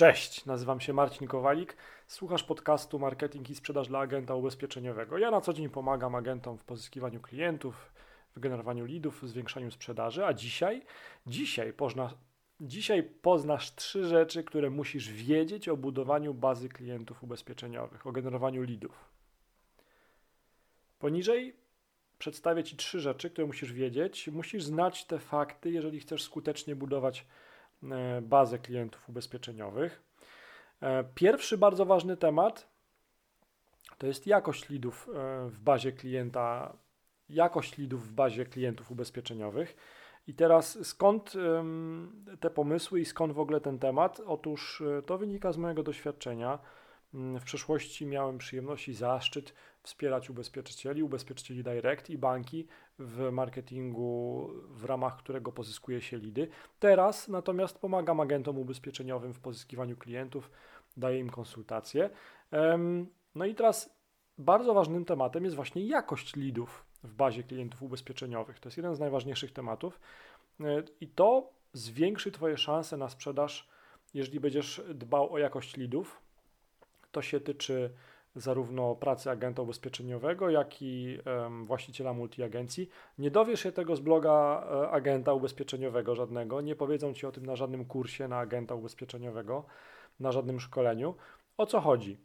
Cześć, nazywam się Marcin Kowalik. Słuchasz podcastu Marketing i Sprzedaż dla Agenta Ubezpieczeniowego. Ja na co dzień pomagam agentom w pozyskiwaniu klientów, w generowaniu leadów, w zwiększaniu sprzedaży, a dzisiaj, dzisiaj, pozna, dzisiaj poznasz trzy rzeczy, które musisz wiedzieć o budowaniu bazy klientów ubezpieczeniowych, o generowaniu leadów. Poniżej przedstawię Ci trzy rzeczy, które musisz wiedzieć. Musisz znać te fakty, jeżeli chcesz skutecznie budować bazę klientów ubezpieczeniowych. E, pierwszy bardzo ważny temat to jest jakość lidów e, w bazie klienta, jakość lidów w bazie klientów ubezpieczeniowych. I teraz skąd te pomysły i skąd w ogóle ten temat? Otóż to wynika z mojego doświadczenia. Mm, w przeszłości miałem przyjemność i zaszczyt wspierać ubezpieczycieli, ubezpieczycieli direct i banki w marketingu, w ramach którego pozyskuje się lidy. Teraz natomiast pomagam agentom ubezpieczeniowym w pozyskiwaniu klientów, daję im konsultacje. No i teraz bardzo ważnym tematem jest właśnie jakość lidów w bazie klientów ubezpieczeniowych. To jest jeden z najważniejszych tematów e, i to zwiększy Twoje szanse na sprzedaż, jeżeli będziesz dbał o jakość lidów. To się tyczy zarówno pracy agenta ubezpieczeniowego, jak i um, właściciela multiagencji. Nie dowiesz się tego z bloga e, agenta ubezpieczeniowego żadnego, nie powiedzą ci o tym na żadnym kursie na agenta ubezpieczeniowego, na żadnym szkoleniu. O co chodzi?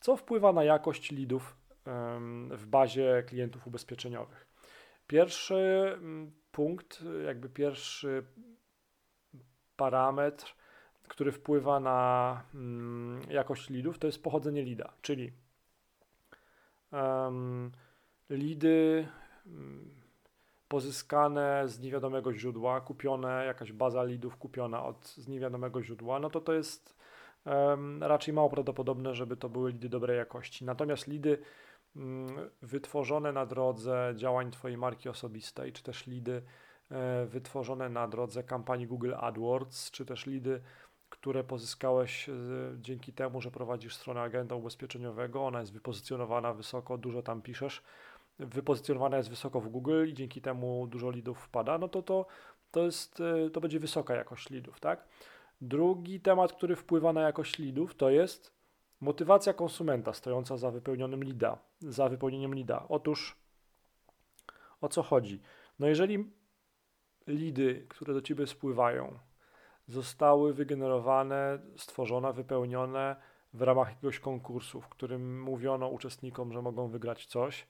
Co wpływa na jakość lidów um, w bazie klientów ubezpieczeniowych? Pierwszy punkt, jakby pierwszy parametr, który wpływa na mm, jakość lidów, to jest pochodzenie lida, czyli um, lidy um, pozyskane z niewiadomego źródła, kupione, jakaś baza lidów kupiona od, z niewiadomego źródła, no to to jest um, raczej mało prawdopodobne, żeby to były lidy dobrej jakości. Natomiast lidy mm, wytworzone na drodze działań Twojej marki osobistej, czy też lidy e, wytworzone na drodze kampanii Google AdWords, czy też lidy które pozyskałeś e, dzięki temu, że prowadzisz stronę agenta ubezpieczeniowego. Ona jest wypozycjonowana wysoko, dużo tam piszesz. Wypozycjonowana jest wysoko w Google i dzięki temu dużo lidów wpada, no to to, to, jest, e, to będzie wysoka jakość lidów, tak? Drugi temat, który wpływa na jakość lidów, to jest motywacja konsumenta stojąca za wypełnionym lida, za wypełnieniem lida. Otóż o co chodzi? No jeżeli lidy, które do ciebie spływają, zostały wygenerowane, stworzone, wypełnione w ramach jakiegoś konkursu, w którym mówiono uczestnikom, że mogą wygrać coś.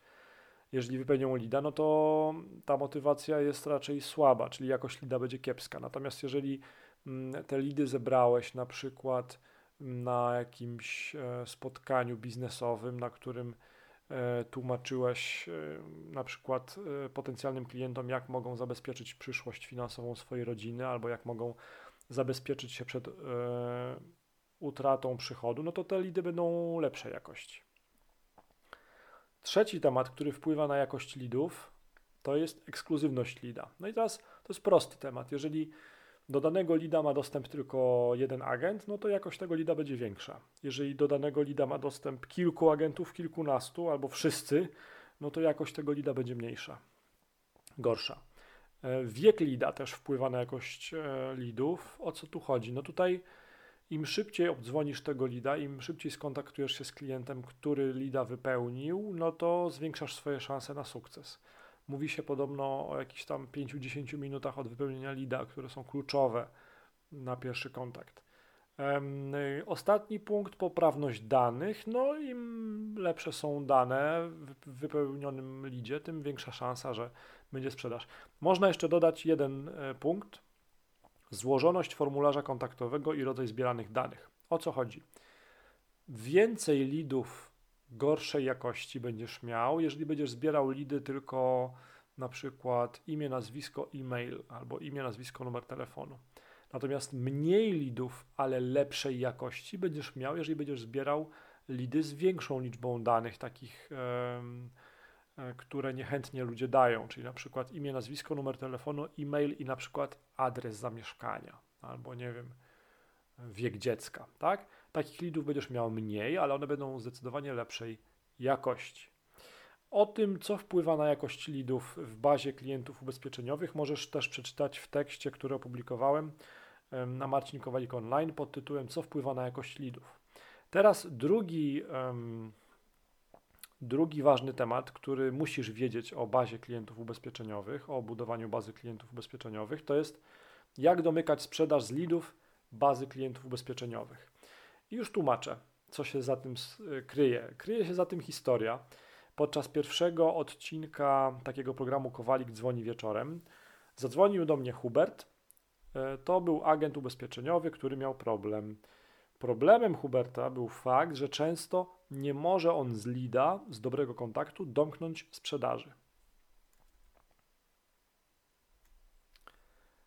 Jeżeli wypełnią lida, no to ta motywacja jest raczej słaba, czyli jakość lida będzie kiepska. Natomiast jeżeli mm, te lidy zebrałeś na przykład na jakimś e, spotkaniu biznesowym, na którym e, tłumaczyłeś e, na przykład potencjalnym klientom, jak mogą zabezpieczyć przyszłość finansową swojej rodziny, albo jak mogą zabezpieczyć się przed e, utratą przychodu, no to te lidy będą lepszej jakości. Trzeci temat, który wpływa na jakość lidów, to jest ekskluzywność lida. No i teraz to jest prosty temat. Jeżeli do danego lida ma dostęp tylko jeden agent, no to jakość tego lida będzie większa. Jeżeli do danego lida ma dostęp kilku agentów, kilkunastu albo wszyscy, no to jakość tego lida będzie mniejsza, gorsza. E, wiek lida też wpływa na jakość e, lidów. O co tu chodzi? No tutaj im szybciej obdzwonisz tego lida, im szybciej skontaktujesz się z klientem, który lida wypełnił, no to zwiększasz swoje szanse na sukces. Mówi się podobno o jakichś tam 5-10 minutach od wypełnienia lida, które są kluczowe na pierwszy kontakt. Ostatni punkt, poprawność danych. No im lepsze są dane w wypełnionym lidzie, tym większa szansa, że będzie sprzedaż. Można jeszcze dodać jeden e, punkt. Złożoność formularza kontaktowego i rodzaj zbieranych danych. O co chodzi? Więcej lidów gorszej jakości będziesz miał, jeżeli będziesz zbierał lidy tylko na przykład imię, nazwisko, e-mail albo imię, nazwisko, numer telefonu. Natomiast mniej lidów, ale lepszej jakości będziesz miał, jeżeli będziesz zbierał lidy z większą liczbą danych, takich, e, które niechętnie ludzie dają, czyli na przykład imię, nazwisko, numer telefonu, e-mail i na przykład adres zamieszkania, albo nie wiem, wiek dziecka, tak? Takich lidów będziesz miał mniej, ale one będą zdecydowanie lepszej jakości. O tym, co wpływa na jakość lidów w bazie klientów ubezpieczeniowych, możesz też przeczytać w tekście, który opublikowałem na Marcin Kowalik Online pod tytułem Co wpływa na jakość lidów. Teraz drugi, drugi ważny temat, który musisz wiedzieć o bazie klientów ubezpieczeniowych, o budowaniu bazy klientów ubezpieczeniowych, to jest jak domykać sprzedaż z lidów bazy klientów ubezpieczeniowych. I już tłumaczę, co się za tym kryje. Kryje się za tym historia. Podczas pierwszego odcinka takiego programu Kowalik dzwoni wieczorem, zadzwonił do mnie Hubert. E, to był agent ubezpieczeniowy, który miał problem. Problemem Huberta był fakt, że często nie może on z lida, z dobrego kontaktu, domknąć sprzedaży.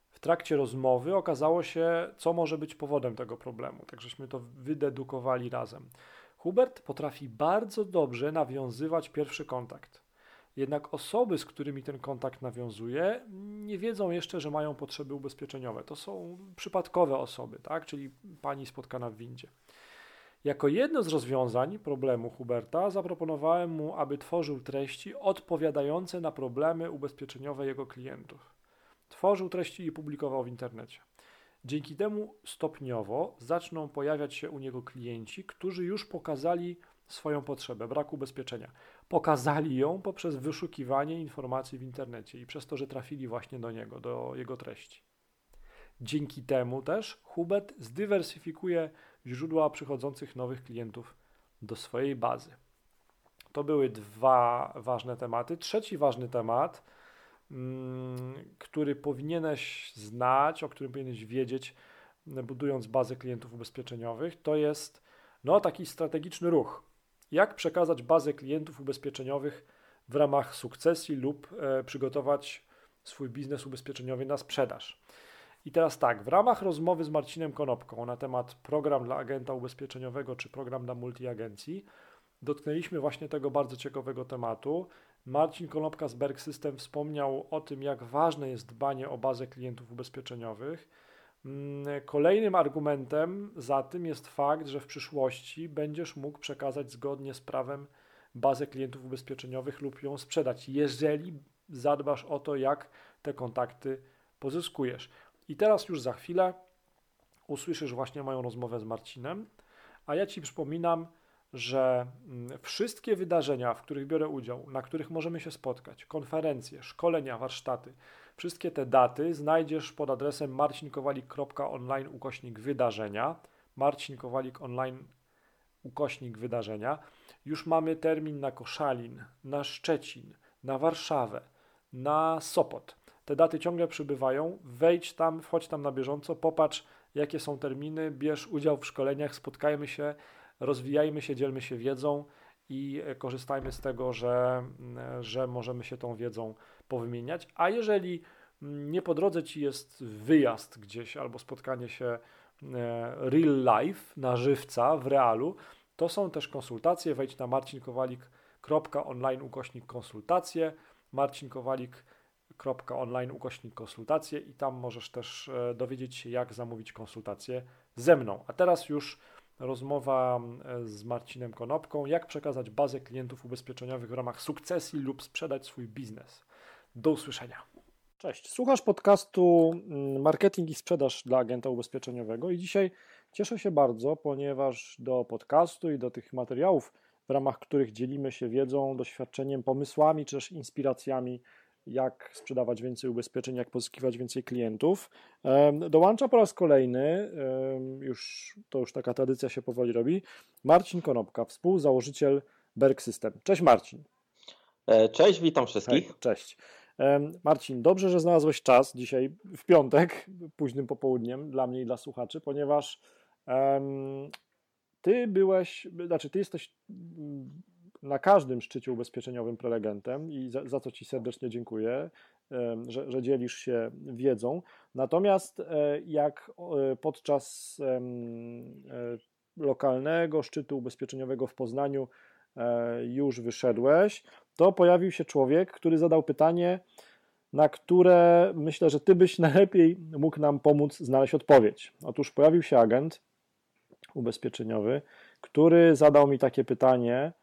W trakcie rozmowy okazało się, co może być powodem tego problemu, tak żeśmy to wydedukowali razem. Hubert potrafi bardzo dobrze nawiązywać pierwszy kontakt. Jednak osoby, z którymi ten kontakt nawiązuje, nie wiedzą jeszcze, że mają potrzeby ubezpieczeniowe. To są przypadkowe osoby, tak? czyli pani spotkana w windzie. Jako jedno z rozwiązań problemu Huberta zaproponowałem mu, aby tworzył treści odpowiadające na problemy ubezpieczeniowe jego klientów. Tworzył treści i publikował w internecie. Dzięki temu stopniowo zaczną pojawiać się u niego klienci, którzy już pokazali swoją potrzebę braku ubezpieczenia. Pokazali ją poprzez wyszukiwanie informacji w internecie i przez to, że trafili właśnie do niego, do jego treści. Dzięki temu też Hubert zdywersyfikuje źródła przychodzących nowych klientów do swojej bazy. To były dwa ważne tematy. Trzeci ważny temat Mm, który powinieneś znać, o którym powinieneś wiedzieć, budując bazę klientów ubezpieczeniowych, to jest no, taki strategiczny ruch. Jak przekazać bazę klientów ubezpieczeniowych w ramach sukcesji lub e, przygotować swój biznes ubezpieczeniowy na sprzedaż. I teraz tak, w ramach rozmowy z Marcinem Konopką na temat program dla agenta ubezpieczeniowego czy program dla multiagencji, dotknęliśmy właśnie tego bardzo ciekawego tematu, Marcin Konopka z Berg System wspomniał o tym, jak ważne jest dbanie o bazę klientów ubezpieczeniowych. Mm, kolejnym argumentem za tym jest fakt, że w przyszłości będziesz mógł przekazać zgodnie z prawem bazę klientów ubezpieczeniowych lub ją sprzedać, jeżeli zadbasz o to, jak te kontakty pozyskujesz. I teraz już za chwilę usłyszysz właśnie moją rozmowę z Marcinem, a ja Ci przypominam, że mm, wszystkie wydarzenia, w których biorę udział, na których możemy się spotkać, konferencje, szkolenia, warsztaty, wszystkie te daty znajdziesz pod adresem marcinkowalik.online ukośnik wydarzenia, marcinkowalik online ukośnik wydarzenia. Już mamy termin na Koszalin, na Szczecin, na Warszawę, na Sopot. Te daty ciągle przybywają. Wejdź tam, wchodź tam na bieżąco, popatrz, jakie są terminy, bierz udział w szkoleniach, spotkajmy się rozwijajmy się, dzielmy się wiedzą i korzystajmy z tego, że, że możemy się tą wiedzą powymieniać. A jeżeli nie po drodze ci jest wyjazd gdzieś albo spotkanie się e, real life, na żywca, w realu, to są też konsultacje. Wejdź na marcinkowalik.online ukośnik konsultacje, marcinkowalik.online ukośnik konsultacje i tam możesz też e, dowiedzieć się, jak zamówić konsultację ze mną. A teraz już rozmowa e, z Marcinem Konopką, jak przekazać bazę klientów ubezpieczeniowych w ramach sukcesji lub sprzedać swój biznes. Do usłyszenia. Cześć, słuchasz podcastu mm, Marketing i Sprzedaż dla agenta ubezpieczeniowego i dzisiaj cieszę się bardzo, ponieważ do podcastu i do tych materiałów, w ramach których dzielimy się wiedzą, doświadczeniem, pomysłami czy też inspiracjami jak sprzedawać więcej ubezpieczeń, jak pozyskiwać więcej klientów. Dołącza po raz kolejny, już to już taka tradycja się powoli robi, Marcin Konopka, współzałożyciel Berg System. Cześć Marcin. E, cześć, witam wszystkich. Hej, cześć. Marcin, dobrze, że znalazłeś czas dzisiaj w piątek, późnym popołudniem dla mnie i dla słuchaczy, ponieważ um, ty byłeś, znaczy ty jesteś na każdym szczycie ubezpieczeniowym prelegentem i za, za co Ci serdecznie dziękuję, że, że, dzielisz się wiedzą. Natomiast e, jak podczas e, lokalnego szczytu ubezpieczeniowego w Poznaniu e, już wyszedłeś, to pojawił się człowiek, który zadał pytanie, na które myślę, że Ty byś najlepiej mógł nam pomóc znaleźć odpowiedź. Otóż pojawił się agent ubezpieczeniowy, który zadał mi takie pytanie,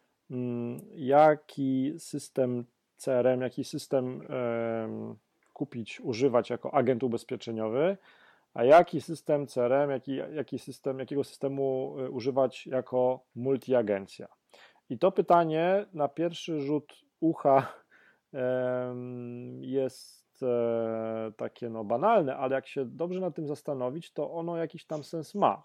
jaki system CRM, jaki system kupić, używać jako agent ubezpieczeniowy, a jaki system CRM, jaki, jaki system, jakiego systemu y, używać jako multiagencja. I to pytanie na pierwszy rzut ucha jest e, takie no banalne, ale jak się dobrze nad tym zastanowić, to ono jakiś tam sens ma.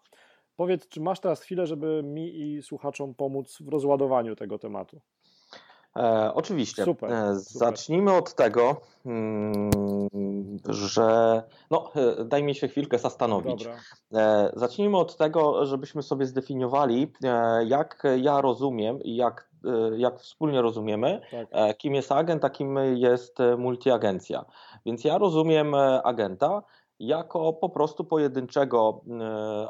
Powiedz, czy masz teraz chwilę, żeby mi i słuchaczom pomóc w rozładowaniu tego tematu? E, oczywiście. Super, e, Zacznijmy super. od tego, mm, że. No, e, daj mi się chwilkę zastanowić. E, zacznijmy od tego, żebyśmy sobie zdefiniowali, jak ja rozumiem i jak, jak wspólnie rozumiemy, tak. kim jest agent, a kim jest multiagencja. Więc ja rozumiem agenta jako po prostu pojedynczego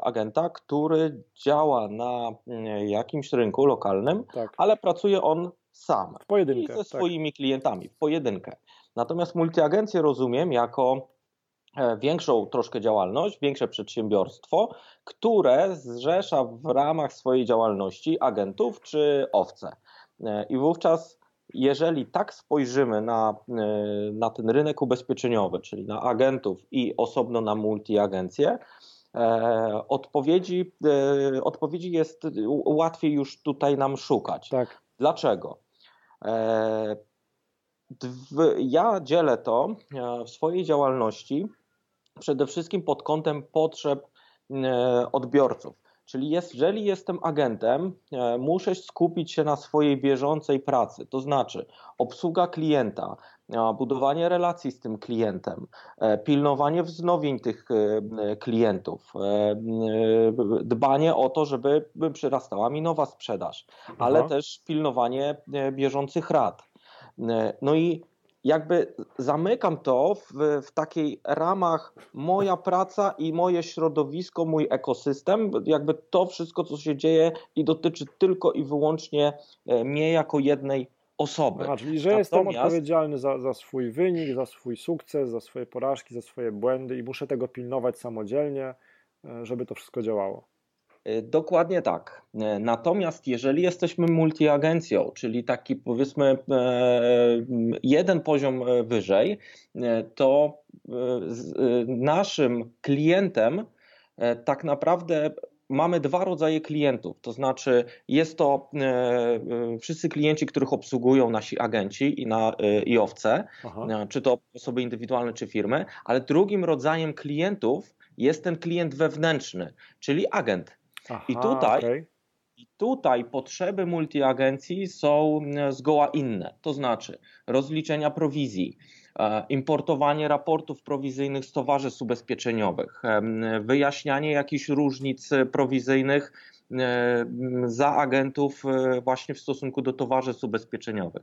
agenta, który działa na jakimś rynku lokalnym, tak. ale pracuje on sam w pojedynkę, i ze tak. swoimi tak. klientami w pojedynkę. Natomiast multiagencję rozumiem jako e, większą troszkę działalność, większe przedsiębiorstwo, które zrzesza w ramach swojej działalności agentów czy owce. E, I wówczas, jeżeli tak spojrzymy na, e, na ten rynek ubezpieczeniowy, czyli na agentów i osobno na multiagencję, odpowiedzi, odpowiedzi jest łatwiej już tutaj nam szukać. Tak. Dlaczego? Ja dzielę to e, w swojej działalności przede wszystkim pod kątem potrzeb e, odbiorców. Czyli jeżeli jestem agentem, e, muszę skupić się na swojej bieżącej pracy, to znaczy obsługa klienta, budowanie relacji z tym klientem, pilnowanie wznowień tych klientów, dbanie o to, żeby przyrastała mi nowa sprzedaż, ale Aha. też pilnowanie bieżących rad. No i jakby zamykam to w, w takiej ramach moja praca i moje środowisko, mój ekosystem, jakby to wszystko, co się dzieje i dotyczy tylko i wyłącznie e, mnie jako jednej osoby. Aha, czyli że Natomiast... jestem odpowiedzialny za, za swój wynik, za swój sukces, za swoje porażki, za swoje błędy i muszę tego pilnować samodzielnie, e, żeby to wszystko działało. Y, dokładnie tak. Y, natomiast jeżeli jesteśmy multiagencją, czyli taki powiedzmy e, jeden poziom e, wyżej, e, to naszym klientem tak naprawdę mamy dwa rodzaje klientów, to znaczy jest to wszyscy klienci, których obsługują nasi agenci i, na, i owce, Aha. czy to osoby indywidualne, czy firmy, ale drugim rodzajem klientów jest ten klient wewnętrzny, czyli agent. Aha, I tutaj okay. I tutaj potrzeby multiagencji są e, zgoła inne, to znaczy rozliczenia prowizji, e, importowanie raportów prowizyjnych z towarzystw ubezpieczeniowych, wyjaśnianie jakichś różnic prowizyjnych e, za agentów właśnie w stosunku do towarzystw ubezpieczeniowych.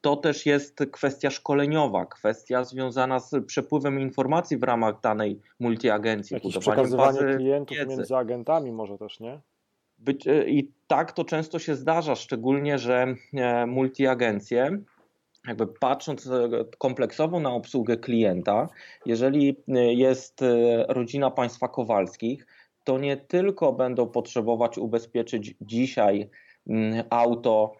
To też jest kwestia szkoleniowa, kwestia związana z przepływem informacji w ramach danej multiagencji. Jakieś przekazywanie klientów wiedzy. między agentami może też, nie? Być, e, I tak to często się zdarza, szczególnie, że e, multiagencje, jakby patrząc e, kompleksowo na obsługę klienta, jeżeli jest rodzina państwa Kowalskich, to nie tylko będą potrzebować ubezpieczyć dzisiaj mm, auto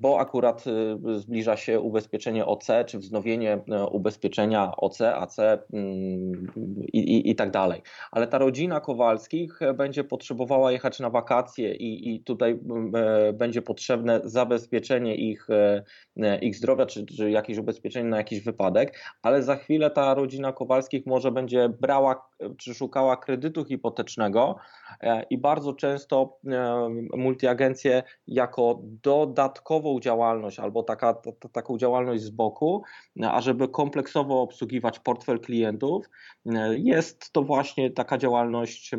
bo akurat e, zbliża się ubezpieczenie OC, czy wznowienie e, ubezpieczenia OC, AC mm, i, i, i tak dalej. Ale ta rodzina Kowalskich będzie potrzebowała jechać na wakacje i, i tutaj będzie potrzebne zabezpieczenie ich, ich zdrowia, czy, czy jakieś ubezpieczenie na jakiś wypadek, ale za chwilę ta rodzina Kowalskich może będzie brała, czy szukała kredytu hipotecznego i bardzo często multiagencje jako do dodatkową działalność albo taka, taką działalność z boku, ażeby kompleksowo obsługiwać portfel klientów, jest to właśnie taka działalność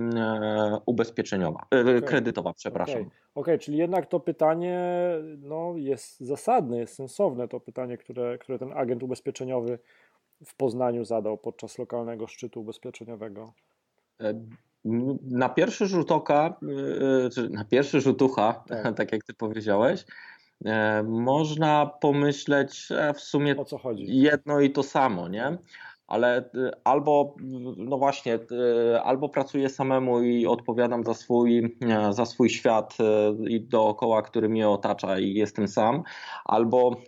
ubezpieczeniowa, e, okay. kredytowa, przepraszam. Okej, okay. okay. czyli jednak to pytanie no, jest zasadne, jest sensowne, to pytanie, które, które ten agent ubezpieczeniowy w Poznaniu zadał podczas lokalnego szczytu ubezpieczeniowego. Na pierwszy rzut oka, y, y, na pierwszy rzut ucha, tak, tak jak ty powiedziałeś, e, można pomyśleć w sumie jedno i to samo, nie? ale y, albo, no właśnie, y, albo pracuję samemu i odpowiadam za swój, za swój świat i dookoła, który mnie otacza i jestem sam, albo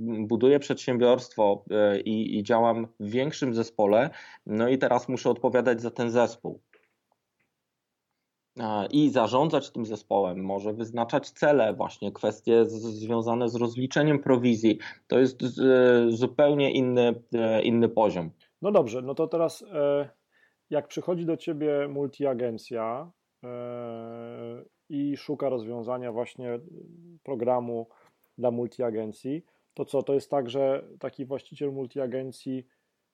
buduję przedsiębiorstwo i, i działam w większym zespole, no i teraz muszę odpowiadać za ten zespół i zarządzać tym zespołem, może wyznaczać cele, właśnie kwestie z, związane z rozliczeniem prowizji. To jest z, zupełnie inny, e, inny poziom. No dobrze, no to teraz e, jak przychodzi do ciebie multiagencja e, i szuka rozwiązania właśnie programu dla multiagencji, to co, to jest tak, że taki właściciel multiagencji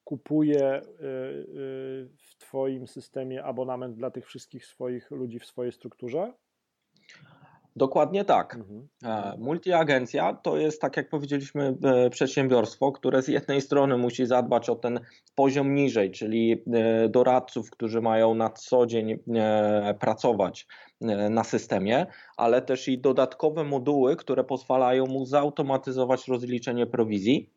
kupuje y, y, w Twoim systemie abonament dla tych wszystkich swoich ludzi w swojej strukturze? Dokładnie tak. Mhm. E, multiagencja to jest, tak jak powiedzieliśmy, e, przedsiębiorstwo, które z jednej strony musi zadbać o ten poziom niżej, czyli e, doradców, którzy mają na co dzień pracować na systemie, ale też i dodatkowe moduły, które pozwalają mu zautomatyzować rozliczenie prowizji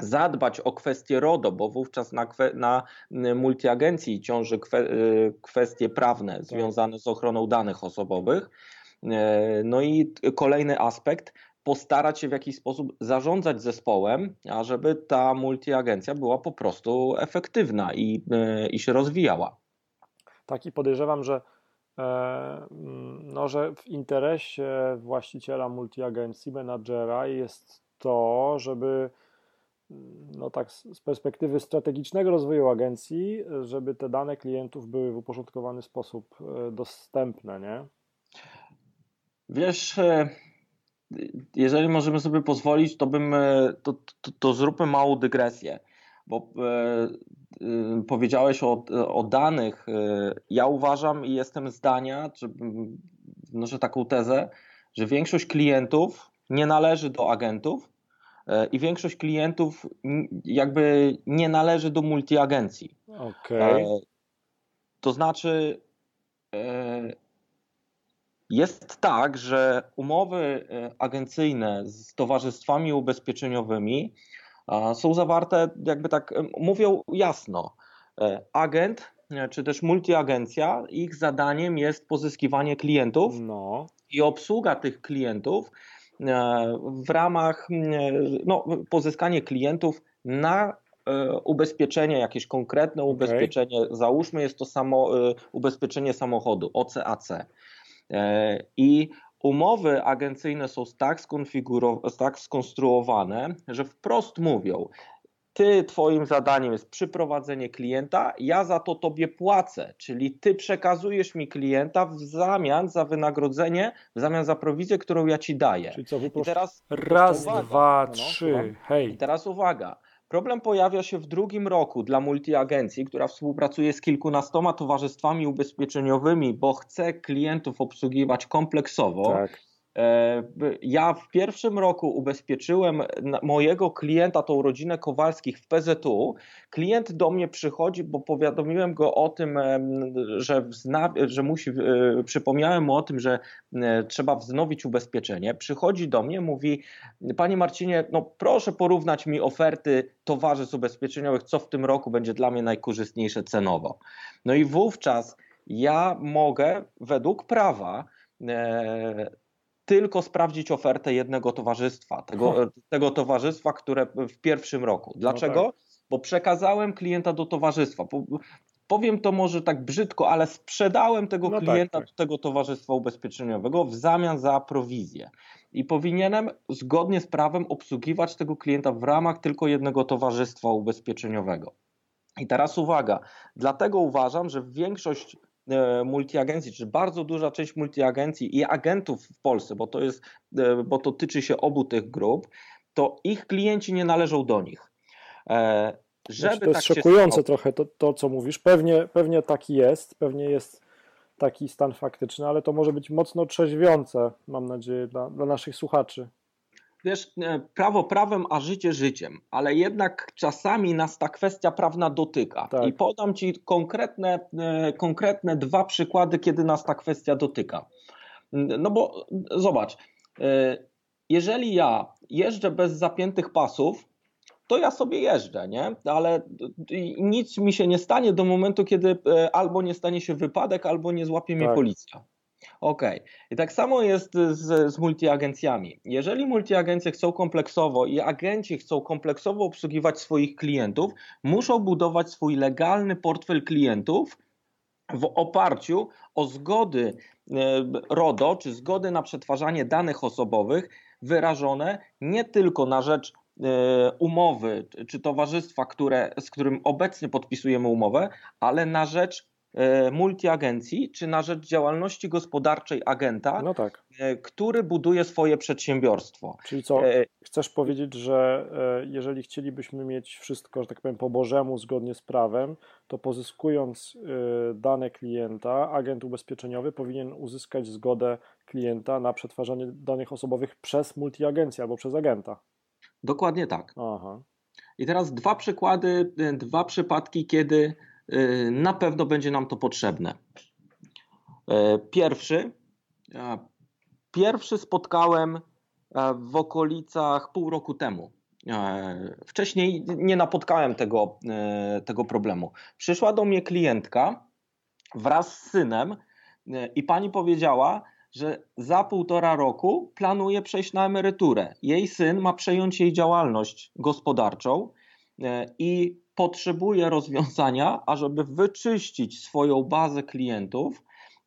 zadbać o kwestie RODO, bo wówczas na, na multiagencji ciąży kwe, y, kwestie prawne tak. związane z ochroną danych osobowych. E, no i kolejny aspekt, postarać się w jakiś sposób zarządzać zespołem, ażeby ta multiagencja była po prostu efektywna i, e, i się rozwijała. Tak i podejrzewam, że, e, no, że w interesie właściciela multiagencji, menadżera jest to, żeby no tak z perspektywy strategicznego rozwoju agencji, żeby te dane klientów były w uporządkowany sposób e, dostępne, nie? Wiesz, e, jeżeli możemy sobie pozwolić, to bym, e, to, to, to zróbmy małą dygresję, bo powiedziałeś o, o danych. Ja uważam i jestem zdania, czy wnoszę taką tezę, że większość klientów nie należy do agentów, i większość klientów jakby nie należy do multiagencji. Okay. E, to znaczy e, jest tak, że umowy agencyjne z towarzystwami ubezpieczeniowymi są zawarte, jakby tak mówią jasno. Agent czy też multiagencja, ich zadaniem jest pozyskiwanie klientów no. i obsługa tych klientów E, w ramach e, no, pozyskanie klientów na e, ubezpieczenie, jakieś konkretne ubezpieczenie, okay. załóżmy jest to samo ubezpieczenie samochodu, OCAC. I umowy agencyjne są tak, tak skonstruowane, że wprost mówią, ty, twoim zadaniem jest przyprowadzenie klienta, ja za to tobie płacę, czyli ty przekazujesz mi klienta w zamian za wynagrodzenie, w zamian za prowizję, którą ja ci daję. Czyli co, I teraz raz, uwaga, dwa, no, trzy, hej. I teraz uwaga. Problem pojawia się w drugim roku dla multiagencji, która współpracuje z kilkunastoma towarzystwami ubezpieczeniowymi, bo chce klientów obsługiwać kompleksowo. Tak ja w pierwszym roku ubezpieczyłem mojego klienta, tą rodzinę Kowalskich w PZU. Klient do mnie przychodzi, bo powiadomiłem go o tym, że, że musi, e, przypomniałem mu o tym, że e, trzeba wznowić ubezpieczenie. Przychodzi do mnie, mówi: Panie Marcinie, no proszę porównać mi oferty towarzystw ubezpieczeniowych, co w tym roku będzie dla mnie najkorzystniejsze cenowo. No i wówczas ja mogę według prawa tylko sprawdzić ofertę jednego towarzystwa, tego, tego towarzystwa, które w pierwszym roku. Dlaczego? No tak. Bo przekazałem klienta do towarzystwa. Powiem to może tak brzydko, ale sprzedałem tego no tak, klienta tak, tak. do tego towarzystwa ubezpieczeniowego w zamian za prowizję. I powinienem zgodnie z prawem obsługiwać tego klienta w ramach tylko jednego towarzystwa ubezpieczeniowego. I teraz uwaga, dlatego uważam, że większość multiagencji, czy bardzo duża część multiagencji i agentów w Polsce, bo to jest, e, bo to tyczy się obu tych grup, to ich klienci nie należą do nich. E, żeby znaczy, to jest tak szokujące trochę to, to, co mówisz. Pewnie, pewnie taki jest, pewnie jest taki stan faktyczny, ale to może być mocno trzeźwiące, mam nadzieję, dla, dla naszych słuchaczy wiesz, e, prawo prawem, a życie życiem, ale jednak czasami nas ta kwestia prawna dotyka. Tak. I podam Ci konkretne, e, konkretne dwa przykłady, kiedy nas ta kwestia dotyka. No bo zobacz, e, jeżeli ja jeżdżę bez zapiętych pasów, to ja sobie jeżdżę, nie? Ale nic mi się nie stanie do momentu, kiedy albo nie stanie się wypadek, albo nie złapie mnie tak. policja. Okay. I tak samo jest z, z multiagencjami. Jeżeli multiagencje chcą kompleksowo i agenci chcą kompleksowo obsługiwać swoich klientów, muszą budować swój legalny portfel klientów w oparciu o zgody e, RODO, czy zgody na przetwarzanie danych osobowych wyrażone nie tylko na rzecz e, umowy czy towarzystwa, które, z którym obecnie podpisujemy umowę, ale na rzecz multiagencji, czy na rzecz działalności gospodarczej agenta, no tak. E, który buduje swoje przedsiębiorstwo. Czyli co, e, chcesz powiedzieć, że jeżeli chcielibyśmy mieć wszystko, że tak powiem, po Bożemu, zgodnie z prawem, to pozyskując dane klienta, agent ubezpieczeniowy powinien uzyskać zgodę klienta na przetwarzanie danych osobowych przez multiagencję albo przez agenta. Dokładnie tak. Aha. I teraz dwa przykłady, dwa przypadki, kiedy na pewno będzie nam to potrzebne. Y, pierwszy, pierwszy spotkałem w okolicach pół roku temu. Wcześniej nie napotkałem tego, tego problemu. Przyszła do mnie klientka wraz z synem i pani powiedziała, że za półtora roku planuje przejść na emeryturę. Jej syn ma przejąć jej działalność gospodarczą i potrzebuje rozwiązania, ażeby wyczyścić swoją bazę klientów,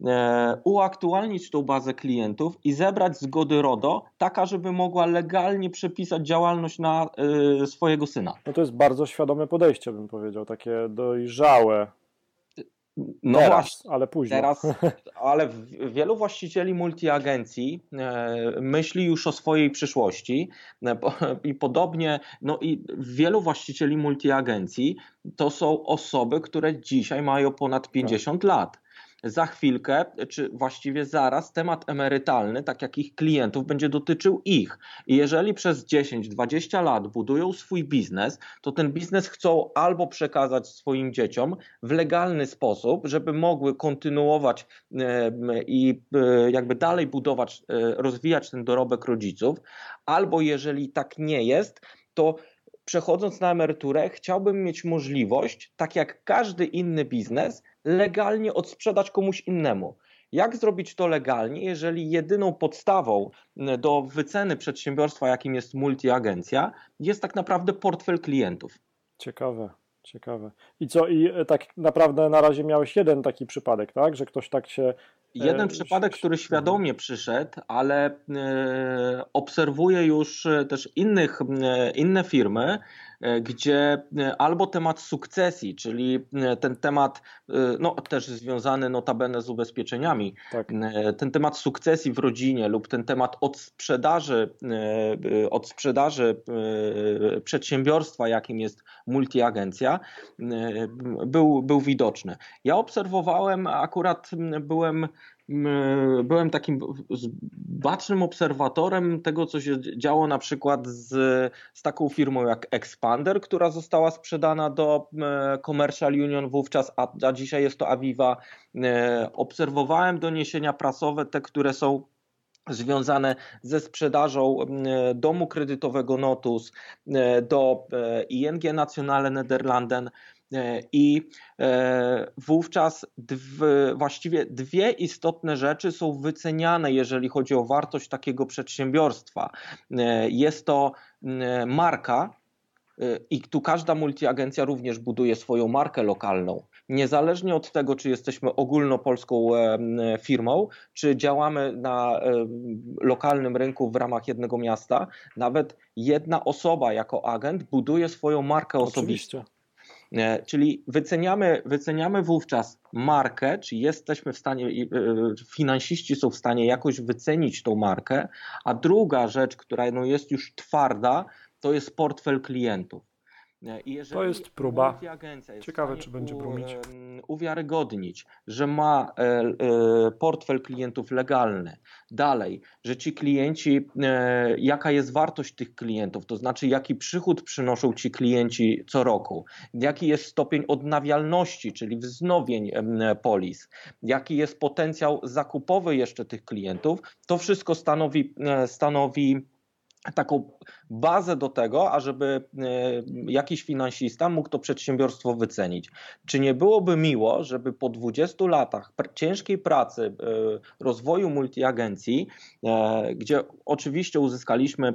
e, uaktualnić tą bazę klientów i zebrać zgody RODO, taka, żeby mogła legalnie przepisać działalność na e, swojego syna. No to jest bardzo świadome podejście, bym powiedział, takie dojrzałe. No teraz, właśnie, ale później. Teraz, ale wielu właścicieli multiagencji e, myśli już o swojej przyszłości e, i podobnie, no i wielu właścicieli multiagencji to są osoby, które dzisiaj mają ponad 50 tak. lat za chwilkę, czy właściwie zaraz, temat emerytalny, tak jak ich klientów, będzie dotyczył ich. I jeżeli przez 10-20 lat budują swój biznes, to ten biznes chcą albo przekazać swoim dzieciom w legalny sposób, żeby mogły kontynuować i e, jakby dalej budować, e, rozwijać ten dorobek rodziców, albo jeżeli tak nie jest, to przechodząc na emeryturę, chciałbym mieć możliwość, tak jak każdy inny biznes, legalnie odsprzedać komuś innemu. Jak zrobić to legalnie, jeżeli jedyną podstawą do wyceny przedsiębiorstwa, jakim jest multiagencja, jest tak naprawdę portfel klientów? Ciekawe. Ciekawe. I co, i e, tak naprawdę na razie miałeś jeden taki przypadek, tak? Że ktoś tak się. Jeden e, przypadek, który świadomie przyszedł, ale e, obserwuję już też innych, e, inne firmy, gdzie e, albo temat sukcesji, czyli e, ten temat, no też związany notabene z ubezpieczeniami, tak. ten temat sukcesji w rodzinie lub ten temat od sprzedaży, od sprzedaży przedsiębiorstwa, jakim jest multiagencja, był, był widoczny. Ja obserwowałem, akurat byłem byłem takim bacznym obserwatorem tego, co się działo na przykład z, z taką firmą jak Expander, która została sprzedana do Commercial Union wówczas, a, a dzisiaj jest to Aviva. E, obserwowałem doniesienia prasowe, te, które są związane ze sprzedażą domu kredytowego Notus do e, ING Nationale Nederlanden I e, wówczas dwie, właściwie dwie istotne rzeczy są wyceniane, jeżeli chodzi o wartość takiego przedsiębiorstwa. E, jest to marka, i tu każda multiagencja również buduje swoją markę lokalną. Niezależnie od tego, czy jesteśmy ogólnopolską firmą, czy działamy na lokalnym rynku w ramach jednego miasta, nawet jedna osoba jako agent buduje swoją markę osobistą. Oczywiście. E, czyli wyceniamy, wyceniamy wówczas markę, czy jesteśmy w stanie, e, finansiści są w stanie jakoś wycenić tą markę, a druga rzecz, która no jest już twarda, to jest portfel klientów. To jest próba. Ciekawe, czy będzie brumić. Uwiarygodnić, że ma e, e, portfel klientów legalny. Dalej, że ci klienci, e, jaka jest wartość tych klientów, to znaczy jaki przychód przynoszą ci klienci co roku, jaki jest stopień odnawialności, czyli wznowień polis, jaki jest potencjał zakupowy jeszcze tych klientów, to wszystko stanowi, stanowi taką bazę do tego, ażeby e, jakiś finansista mógł to przedsiębiorstwo wycenić. Czy nie byłoby miło, żeby po 20 latach ciężkiej pracy, e, rozwoju multiagencji, e, gdzie oczywiście uzyskaliśmy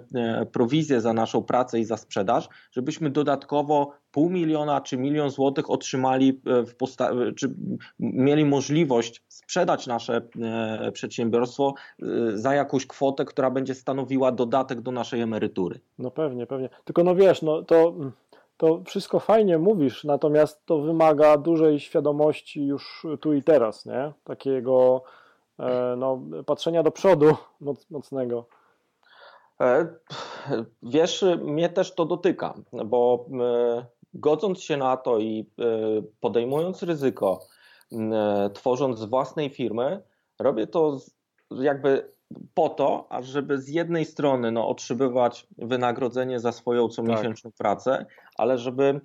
prowizję za naszą pracę i za sprzedaż, żebyśmy dodatkowo pół miliona czy milion złotych otrzymali, w posta- czy mieli możliwość sprzedać nasze przedsiębiorstwo za jakąś kwotę, która będzie stanowiła dodatek do naszej emerytury. No pewnie, pewnie. Tylko no wiesz, no to, to wszystko fajnie mówisz, natomiast to wymaga dużej świadomości już tu i teraz, nie? Takiego e, no, patrzenia do przodu moc, mocnego. E, wiesz, mnie też to dotyka, bo e, godząc się na to i podejmując ryzyko, tworząc z własnej firmy, robię to jakby po to, ażeby z jednej strony no, otrzymywać wynagrodzenie za swoją comiesięczną tak. pracę, ale żeby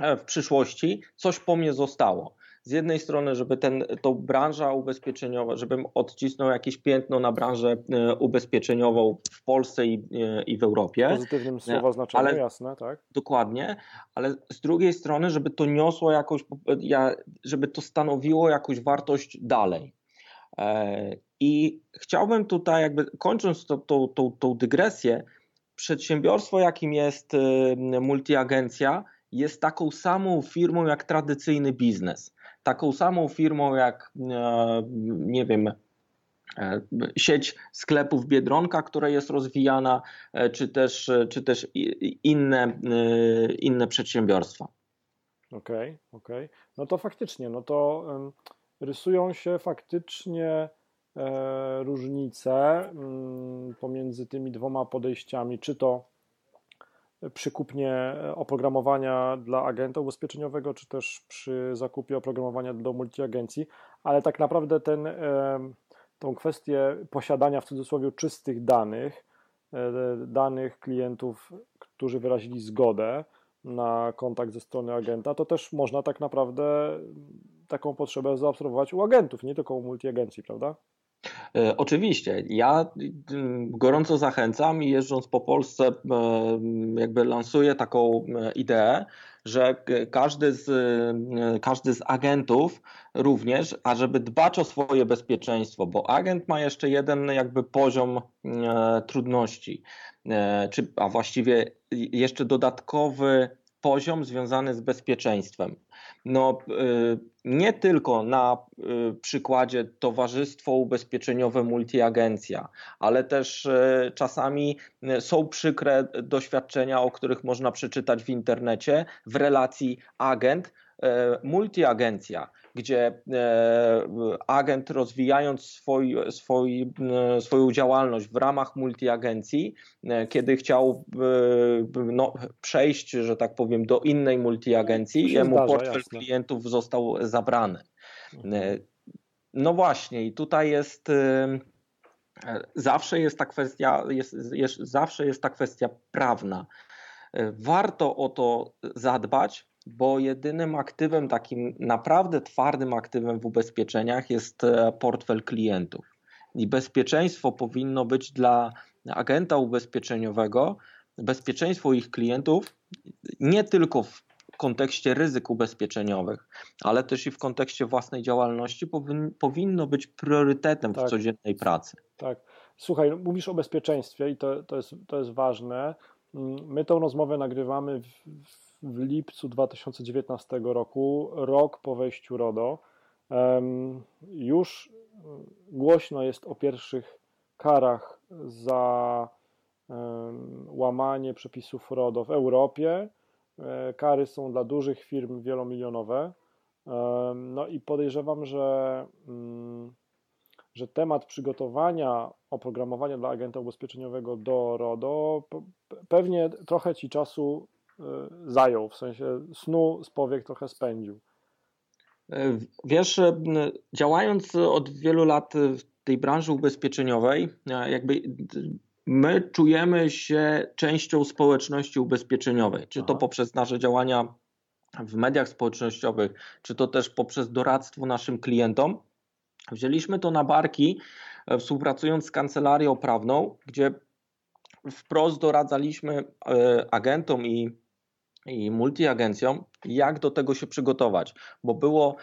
e, w przyszłości coś po mnie zostało. Z jednej strony, żeby ten, to branża ubezpieczeniowa, żebym odcisnął jakieś piętno na branżę e, ubezpieczeniową w Polsce i, e, i w Europie. Pozytywnym słowa znaczeniu, ale, jasne, tak? Dokładnie, ale z drugiej strony, żeby to niosło jakąś, żeby to stanowiło jakąś wartość dalej. I chciałbym tutaj, jakby kończąc tą, tą, tą, tą dygresję, przedsiębiorstwo, jakim jest multiagencja, jest taką samą firmą jak tradycyjny biznes. Taką samą firmą jak, e, nie wiem, e, sieć sklepów Biedronka, która jest rozwijana, e, czy też, czy też inne, inne przedsiębiorstwa. Okej, okay, okej. Okay. No to faktycznie, no to rysują się faktycznie różnice mm, pomiędzy tymi dwoma podejściami, czy to przy kupnie oprogramowania dla agenta ubezpieczeniowego, czy też przy zakupie oprogramowania do multiagencji, ale tak naprawdę ten, e, tą kwestię posiadania w cudzysłowie czystych danych, e, danych klientów, którzy wyrazili zgodę na kontakt ze strony agenta, to też można tak naprawdę taką potrzebę zaobserwować u agentów, nie tylko u multiagencji, prawda? E, oczywiście, ja gorąco zachęcam i jeżdżąc po Polsce, e, jakby lansuję taką e, ideę, że każdy z, każdy z agentów również, ażeby dbać o swoje bezpieczeństwo, bo agent ma jeszcze jeden jakby poziom trudności, czy, a właściwie jeszcze dodatkowy poziom związany z bezpieczeństwem. No, y, nie tylko na y, przykładzie Towarzystwo Ubezpieczeniowe Multiagencja, ale też y, czasami są przykre doświadczenia, o których można przeczytać w internecie w relacji agent multiagencja gdzie e, agent rozwijając swój, swój, e, swoją działalność w ramach multiagencji, e, kiedy chciał no, przejść, że tak powiem, do innej multiagencji, jemu zdarza, portfel jasne. klientów został zabrany. Mhm. No właśnie, i tutaj jest zawsze jest ta kwestia, jest, jest, zawsze jest ta kwestia prawna. Warto o to zadbać, bo jedynym aktywem, takim naprawdę twardym aktywem w ubezpieczeniach jest e, portfel klientów. I bezpieczeństwo powinno być dla agenta ubezpieczeniowego, bezpieczeństwo ich klientów nie tylko w kontekście ryzyk ubezpieczeniowych, ale też i w kontekście własnej działalności powinno być priorytetem tak. w codziennej pracy. Tak. Słuchaj, mówisz o bezpieczeństwie i to, to, jest, to jest ważne. Mm, my tą rozmowę nagrywamy w, w w lipcu 2019 roku, rok po wejściu RODO. Już głośno jest o pierwszych karach za łamanie przepisów RODO w Europie. E, kary są dla dużych firm wielomilionowe. No i podejrzewam, że, mm, że temat przygotowania oprogramowania dla agenta ubezpieczeniowego do RODO pewnie trochę Ci czasu zajął, w sensie snu z powiek trochę spędził. E, wiesz, e, działając od wielu lat w tej branży ubezpieczeniowej, e, jakby my czujemy się częścią społeczności ubezpieczeniowej, czy to poprzez nasze działania w mediach społecznościowych, czy to też poprzez doradztwo naszym klientom. Wzięliśmy to na barki, współpracując z kancelarią prawną, gdzie wprost doradzaliśmy agentom i i multiagencjom, jak do tego się przygotować, bo było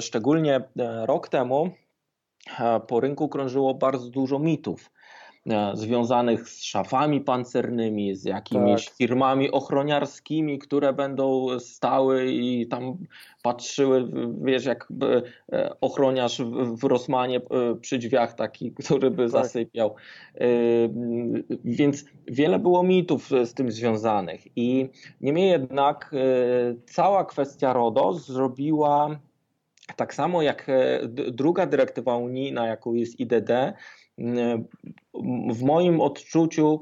szczególnie rok temu po rynku krążyło bardzo dużo mitów. E, związanych z szafami pancernymi, z jakimiś tak. firmami ochroniarskimi, które będą stały i tam patrzyły, wiesz, jak e, ochroniarz w Rosmanie e, przy drzwiach taki, który by tak. zasypiał. Więc wiele było mitów z tym związanych i niemniej jednak cała kwestia RODO zrobiła tak samo jak druga dyrektywa unijna, jaką jest IDD, w moim odczuciu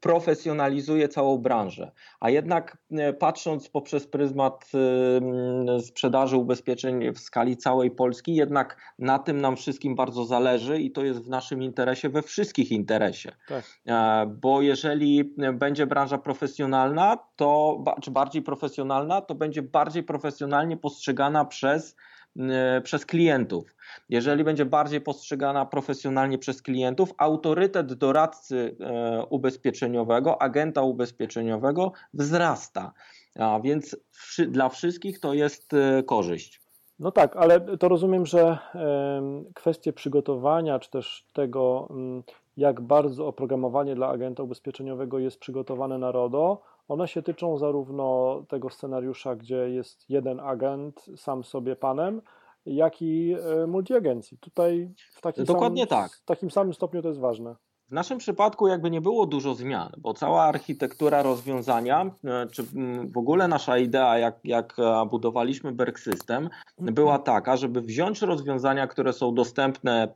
profesjonalizuje całą branżę. A jednak e, patrząc poprzez pryzmat sprzedaży ubezpieczeń w skali całej Polski, jednak na tym nam wszystkim bardzo zależy i to jest w naszym interesie, we wszystkich interesie. Tak. E, bo jeżeli będzie branża profesjonalna, to czy bardziej profesjonalna, to będzie bardziej profesjonalnie postrzegana przez E, przez klientów. Jeżeli będzie bardziej postrzegana profesjonalnie przez klientów, autorytet doradcy e, ubezpieczeniowego, agenta ubezpieczeniowego wzrasta. A więc dla wszystkich to jest e, korzyść. No tak, ale to rozumiem, że kwestie przygotowania, czy też tego, mm, jak bardzo oprogramowanie dla agenta ubezpieczeniowego jest przygotowane na RODO, one się tyczą zarówno tego scenariusza, gdzie jest jeden agent sam sobie panem, jak i e, multiagencji. Tutaj w takim, Dokładnie samym, tak. w takim samym stopniu to jest ważne. W naszym przypadku jakby nie było dużo zmian, bo cała architektura rozwiązania, e, czy w ogóle nasza idea, jak, jak e, budowaliśmy Berg System, była taka, żeby wziąć rozwiązania, które są dostępne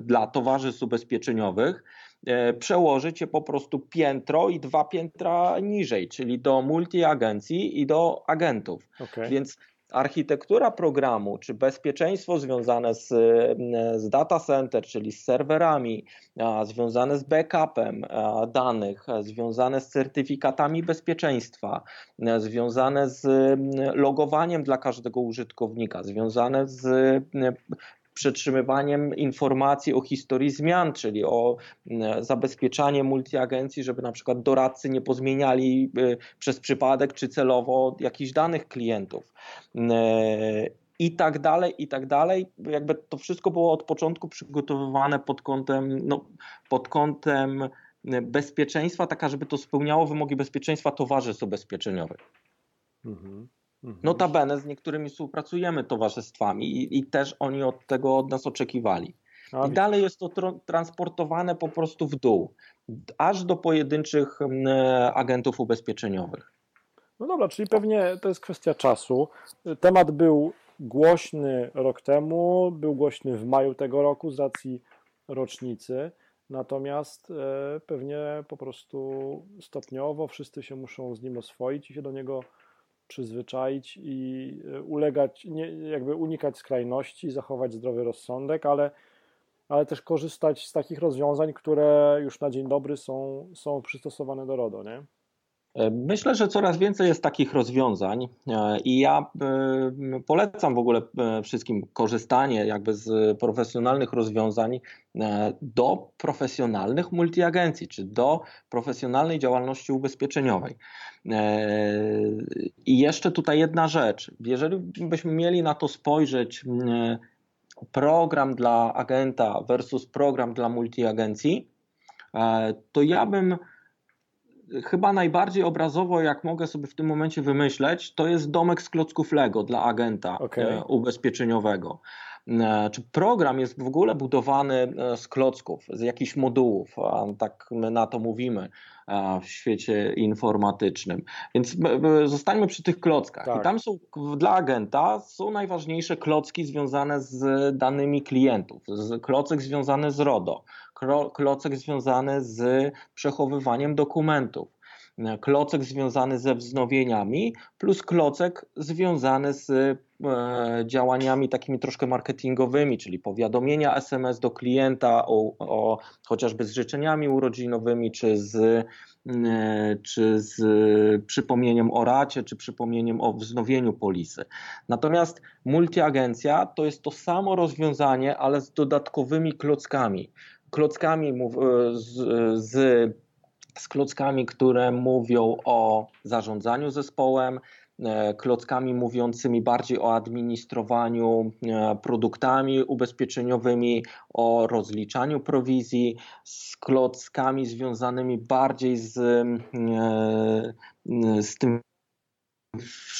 dla towarzystw ubezpieczeniowych, przełożyć je po prostu piętro i dwa piętra niżej, czyli do multiagencji i do agentów. Okay. Więc architektura programu, czy bezpieczeństwo związane z, z data center, czyli z serwerami, związane z backupem danych, związane z certyfikatami bezpieczeństwa, związane z logowaniem dla każdego użytkownika, związane z przetrzymywaniem informacji o historii zmian, czyli o zabezpieczanie multiagencji, żeby na przykład doradcy nie pozmieniali y, przez przypadek czy celowo jakichś danych klientów. E, I tak dalej, i tak dalej. Jakby to wszystko było od początku przygotowywane pod kątem, no, pod kątem bezpieczeństwa, taka, żeby to spełniało wymogi bezpieczeństwa towarzystw ubezpieczeniowych. Mhm. Mhm. Notabene z niektórymi współpracujemy towarzystwami i, i też oni od tego od nas oczekiwali. I dalej jest to transportowane po prostu w dół, aż do pojedynczych agentów ubezpieczeniowych. No dobra, czyli pewnie to jest kwestia czasu. Temat był głośny rok temu, był głośny w maju tego roku z racji rocznicy. Natomiast e, pewnie po prostu stopniowo wszyscy się muszą z nim oswoić i się do niego przyzwyczaić i e, ulegać, nie, jakby unikać skrajności, zachować zdrowy rozsądek, ale, ale też korzystać z takich rozwiązań, które już na dzień dobry są, są przystosowane do RODO, nie? Myślę, że coraz więcej jest takich rozwiązań e, i ja e, polecam w ogóle e, wszystkim korzystanie jakby z profesjonalnych rozwiązań do profesjonalnych multiagencji, czy do profesjonalnej działalności ubezpieczeniowej. I jeszcze tutaj jedna rzecz. Jeżeli byśmy mieli na to spojrzeć, program dla agenta versus program dla multiagencji, to ja bym chyba najbardziej obrazowo, jak mogę sobie w tym momencie wymyśleć, to jest domek z klocków Lego dla agenta okay. E, ubezpieczeniowego. E, czy program jest w ogóle budowany e, z klocków, z jakichś modułów, tak my na to mówimy w świecie informatycznym. Więc zostańmy przy tych klockach. Tak. I tam są dla agenta są najważniejsze klocki związane z danymi klientów, z klocek związany z RODO, klocek związany z przechowywaniem dokumentów, klocek związany ze wznowieniami, plus klocek związany z e, działaniami takimi troszkę marketingowymi, czyli powiadomienia SMS do klienta o, o chociażby z życzeniami urodzinowymi, czy z, e, czy z przypomnieniem o racie, czy przypomnieniem o wznowieniu polisy. Natomiast multiagencja to jest to samo rozwiązanie, ale z dodatkowymi klockami klockami z, z z klockami, które mówią o zarządzaniu zespołem, E, klockami mówiącymi bardziej o administrowaniu e, produktami ubezpieczeniowymi, o rozliczaniu prowizji, z klockami związanymi bardziej z, e, z tym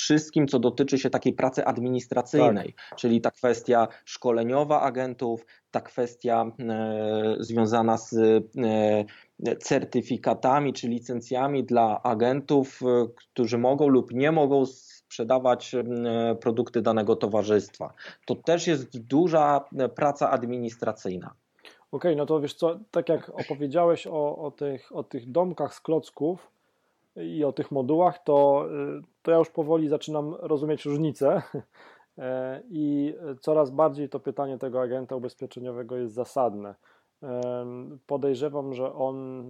wszystkim, co dotyczy się takiej pracy administracyjnej, tak. czyli ta kwestia szkoleniowa agentów, ta kwestia e, związana z e, certyfikatami czy licencjami dla agentów, e, którzy mogą lub nie mogą sprzedawać produkty danego towarzystwa. To też jest duża praca administracyjna. Okej, okay, no to wiesz co, tak jak opowiedziałeś o, o, tych, o tych domkach z klocków, i o tych modułach, to, to ja już powoli zaczynam rozumieć różnice e, i coraz bardziej to pytanie tego agenta ubezpieczeniowego jest zasadne. Podejrzewam, że on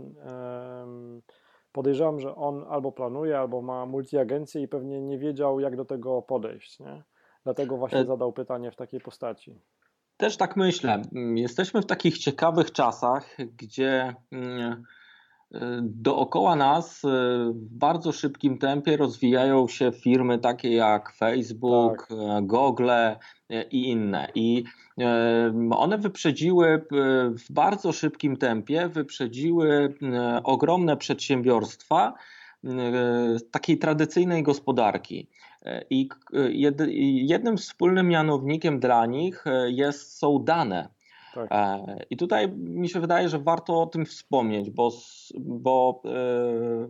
podejrzewam, że on albo planuje, albo ma multiagencję i pewnie nie wiedział, jak do tego podejść. Nie? Dlatego właśnie e, zadał pytanie w takiej postaci. Też tak myślę. Jesteśmy w takich ciekawych czasach, gdzie mm, Dookoła nas e, w bardzo szybkim tempie rozwijają się firmy takie jak Facebook, tak. E, Google e, i inne. I one wyprzedziły w bardzo szybkim tempie, wyprzedziły ogromne przedsiębiorstwa takiej tradycyjnej gospodarki. I jednym wspólnym mianownikiem dla nich jest, są dane. Tak. E, I tutaj mi się wydaje, że warto o tym wspomnieć, bo, bo e,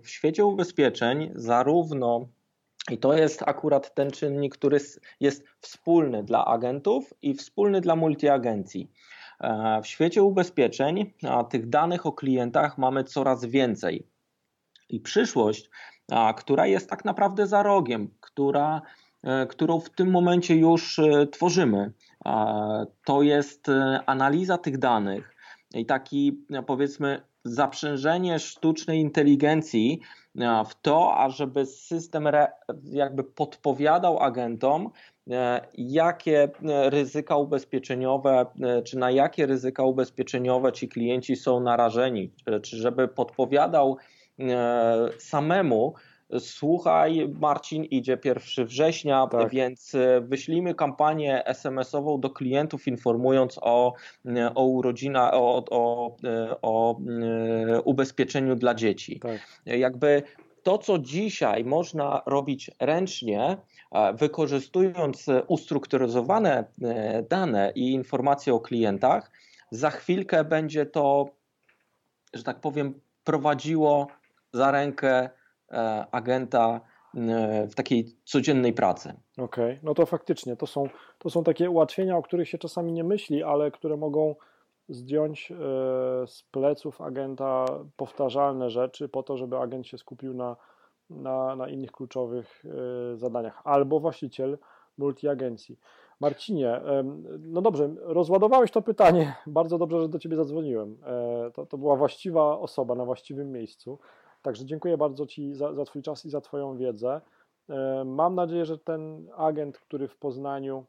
w świecie ubezpieczeń zarówno i to jest akurat ten czynnik, który jest wspólny dla agentów i wspólny dla multiagencji. E, w świecie ubezpieczeń tych danych o klientach mamy coraz więcej. I przyszłość, która jest tak naprawdę za rogiem, która, którą w tym momencie już tworzymy, to jest e, analiza tych danych i taki powiedzmy zaprzężenie sztucznej inteligencji e, w to, ażeby system jakby podpowiadał agentom, e, jakie ryzyka ubezpieczeniowe, czy na jakie ryzyka ubezpieczeniowe ci klienci są narażeni, czy żeby podpowiadał samemu, Słuchaj, Marcin, idzie 1 września, tak. więc e, wyślijmy kampanię SMS-ową do klientów, informując o, e, o urodzinach, o, o, e, o ubezpieczeniu dla dzieci. Tak. Jakby to, co dzisiaj można robić ręcznie, wykorzystując ustrukturyzowane dane i informacje o klientach, za chwilkę będzie to, że tak powiem, prowadziło za rękę E, agenta e, w takiej codziennej pracy. Okej, okay. no to faktycznie to są, to są takie ułatwienia, o których się czasami nie myśli, ale które mogą zdjąć e, z pleców agenta powtarzalne rzeczy po to, żeby agent się skupił na, na, na innych kluczowych zadaniach, albo właściciel multiagencji. Marcinie, no dobrze, rozładowałeś to pytanie. Bardzo dobrze, że do Ciebie zadzwoniłem. To, to była właściwa osoba na właściwym miejscu. Także dziękuję bardzo Ci za, za Twój czas i za Twoją wiedzę. E, mam nadzieję, że ten agent, który w Poznaniu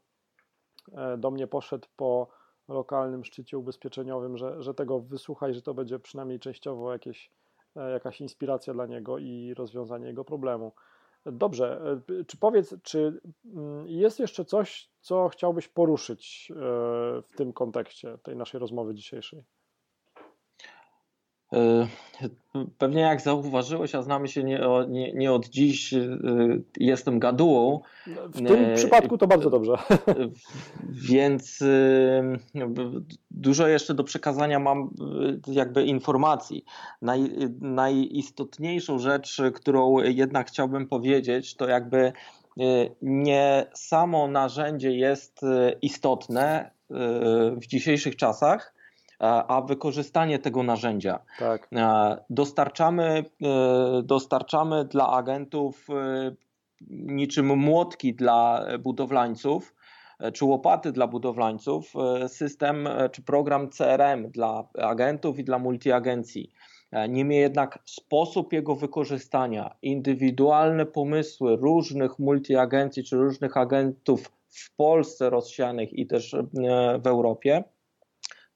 e, do mnie poszedł po lokalnym szczycie ubezpieczeniowym, że, że tego wysłucha i że to będzie przynajmniej częściowo jakieś, e, jakaś inspiracja dla niego i rozwiązanie jego problemu. Dobrze, czy powiedz, czy mm, jest jeszcze coś, co chciałbyś poruszyć w tym kontekście tej naszej rozmowy dzisiejszej? E, pewnie jak zauważyłeś, a znamy się nie, nie, nie od dziś, e, jestem gadułą. W tym e, przypadku to bardzo dobrze. Więc dużo jeszcze do przekazania mam jakby informacji. Naj, najistotniejszą rzecz, którą jednak chciałbym powiedzieć, to jakby nie samo narzędzie jest istotne w dzisiejszych czasach, a wykorzystanie tego narzędzia. Tak. Dostarczamy, e, dostarczamy dla agentów e, niczym młotki dla budowlańców, e, czy łopaty dla budowlańców, system czy program CRM dla agentów i dla multiagencji. Niemniej jednak sposób jego wykorzystania, indywidualne pomysły różnych multiagencji czy różnych agentów w Polsce rozsianych i też w Europie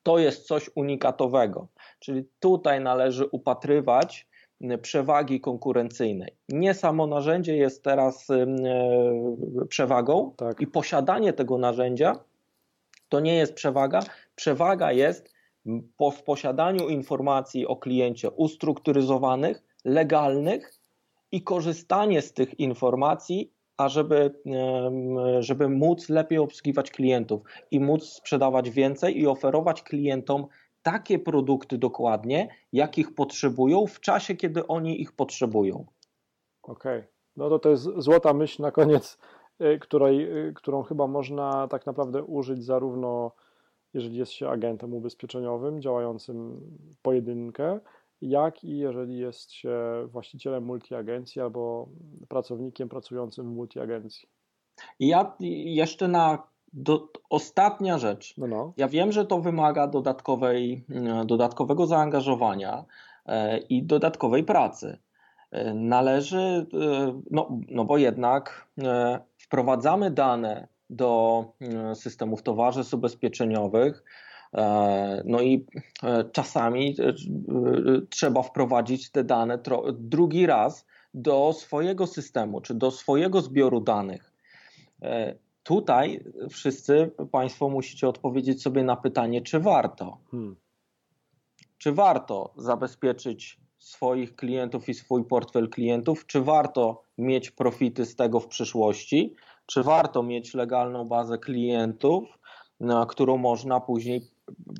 to jest coś unikatowego. Czyli tutaj należy upatrywać przewagi konkurencyjnej. Nie samo narzędzie jest teraz przewagą Tak. i posiadanie tego narzędzia to nie jest przewaga. Przewaga jest po, w posiadaniu informacji o kliencie ustrukturyzowanych, legalnych i korzystanie z tych informacji, ażeby żeby móc lepiej obsługiwać klientów i móc sprzedawać więcej i oferować klientom takie produkty dokładnie, jakich potrzebują w czasie, kiedy oni ich potrzebują. Okej. No to to jest złota myśl na koniec, y, której, y, którą chyba można tak naprawdę użyć zarówno jeżeli jest się agentem ubezpieczeniowym działającym pojedynkę, jak i jeżeli jest się właścicielem multiagencji albo pracownikiem pracującym w multiagencji. Ja jeszcze na do, ostatnia rzecz. No, no. Ja wiem, że to wymaga dodatkowej, e, dodatkowego zaangażowania e, i dodatkowej pracy. E, Należy, no, no bo jednak wprowadzamy dane do systemów towarzystw ubezpieczeniowych, no i e, czasami e, e, trzeba wprowadzić te dane drugi raz do swojego systemu, czy do swojego zbioru danych. E, Tutaj wszyscy Państwo musicie odpowiedzieć sobie na pytanie, czy warto. Hmm. Czy warto zabezpieczyć swoich klientów i swój portfel klientów? Czy warto mieć profity z tego w przyszłości? Czy warto mieć legalną bazę klientów, na którą można później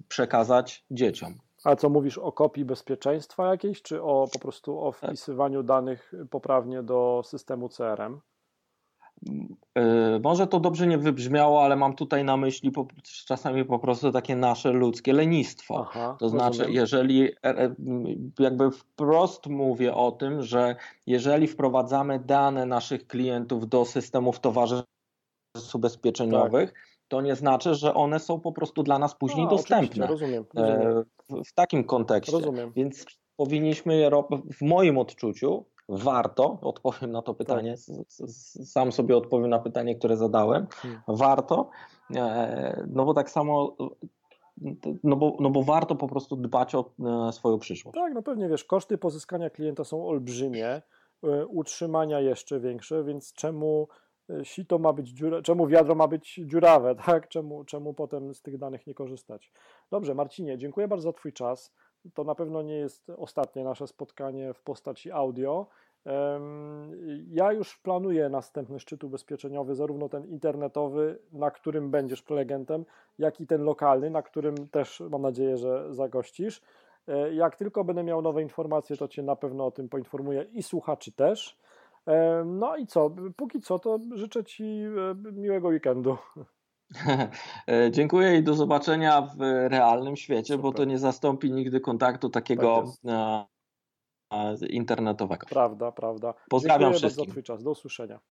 przekazać dzieciom? A co mówisz o kopii bezpieczeństwa jakiejś, czy o po prostu o wpisywaniu danych poprawnie do systemu CRM? Yy, Może to dobrze nie wybrzmiało, ale mam tutaj na myśli czasami po prostu takie nasze ludzkie lenistwo. Aha, To znaczy, rozumiem. jeżeli e, e, jakby wprost mówię o tym, że jeżeli wprowadzamy dane naszych klientów do systemów towarzystw ubezpieczeniowych, to nie znaczy, że one są po prostu dla nas później A, dostępne. Rozumiem, rozumiem. E, W, w takim kontekście. rozumiem. Więc powinniśmy, je w moim odczuciu, warto, odpowiem na to pytanie, s- sam sobie odpowiem na pytanie, które zadałem, Hmm. warto, e, no bo tak samo, no bo, no bo warto po prostu dbać o e, swoją przyszłość. Tak, no pewnie wiesz, koszty pozyskania klienta są olbrzymie, utrzymania jeszcze większe, więc czemu sito ma być dziura, czemu wiadro ma być dziurawe, tak? Czemu, czemu potem z tych danych nie korzystać? Dobrze, Marcinie, dziękuję bardzo za Twój czas. To na pewno nie jest ostatnie nasze spotkanie w postaci audio. Ja już planuję następny szczyt ubezpieczeniowy, zarówno ten internetowy, na którym będziesz prelegentem, jak i ten lokalny, na którym też mam nadzieję, że zagościsz. E, Jak tylko będę miał nowe informacje, to Cię na pewno o tym poinformuję i słuchaczy też. E, No i co? Póki co, to życzę Ci e, miłego weekendu. E, Dziękuję i do zobaczenia w realnym świecie, bo Super. to nie zastąpi nigdy kontaktu takiego Tak internetowego. Prawda, prawda. Pozdrawiam Dziękuję wszystkich. bardzo za Twój czas. Do usłyszenia.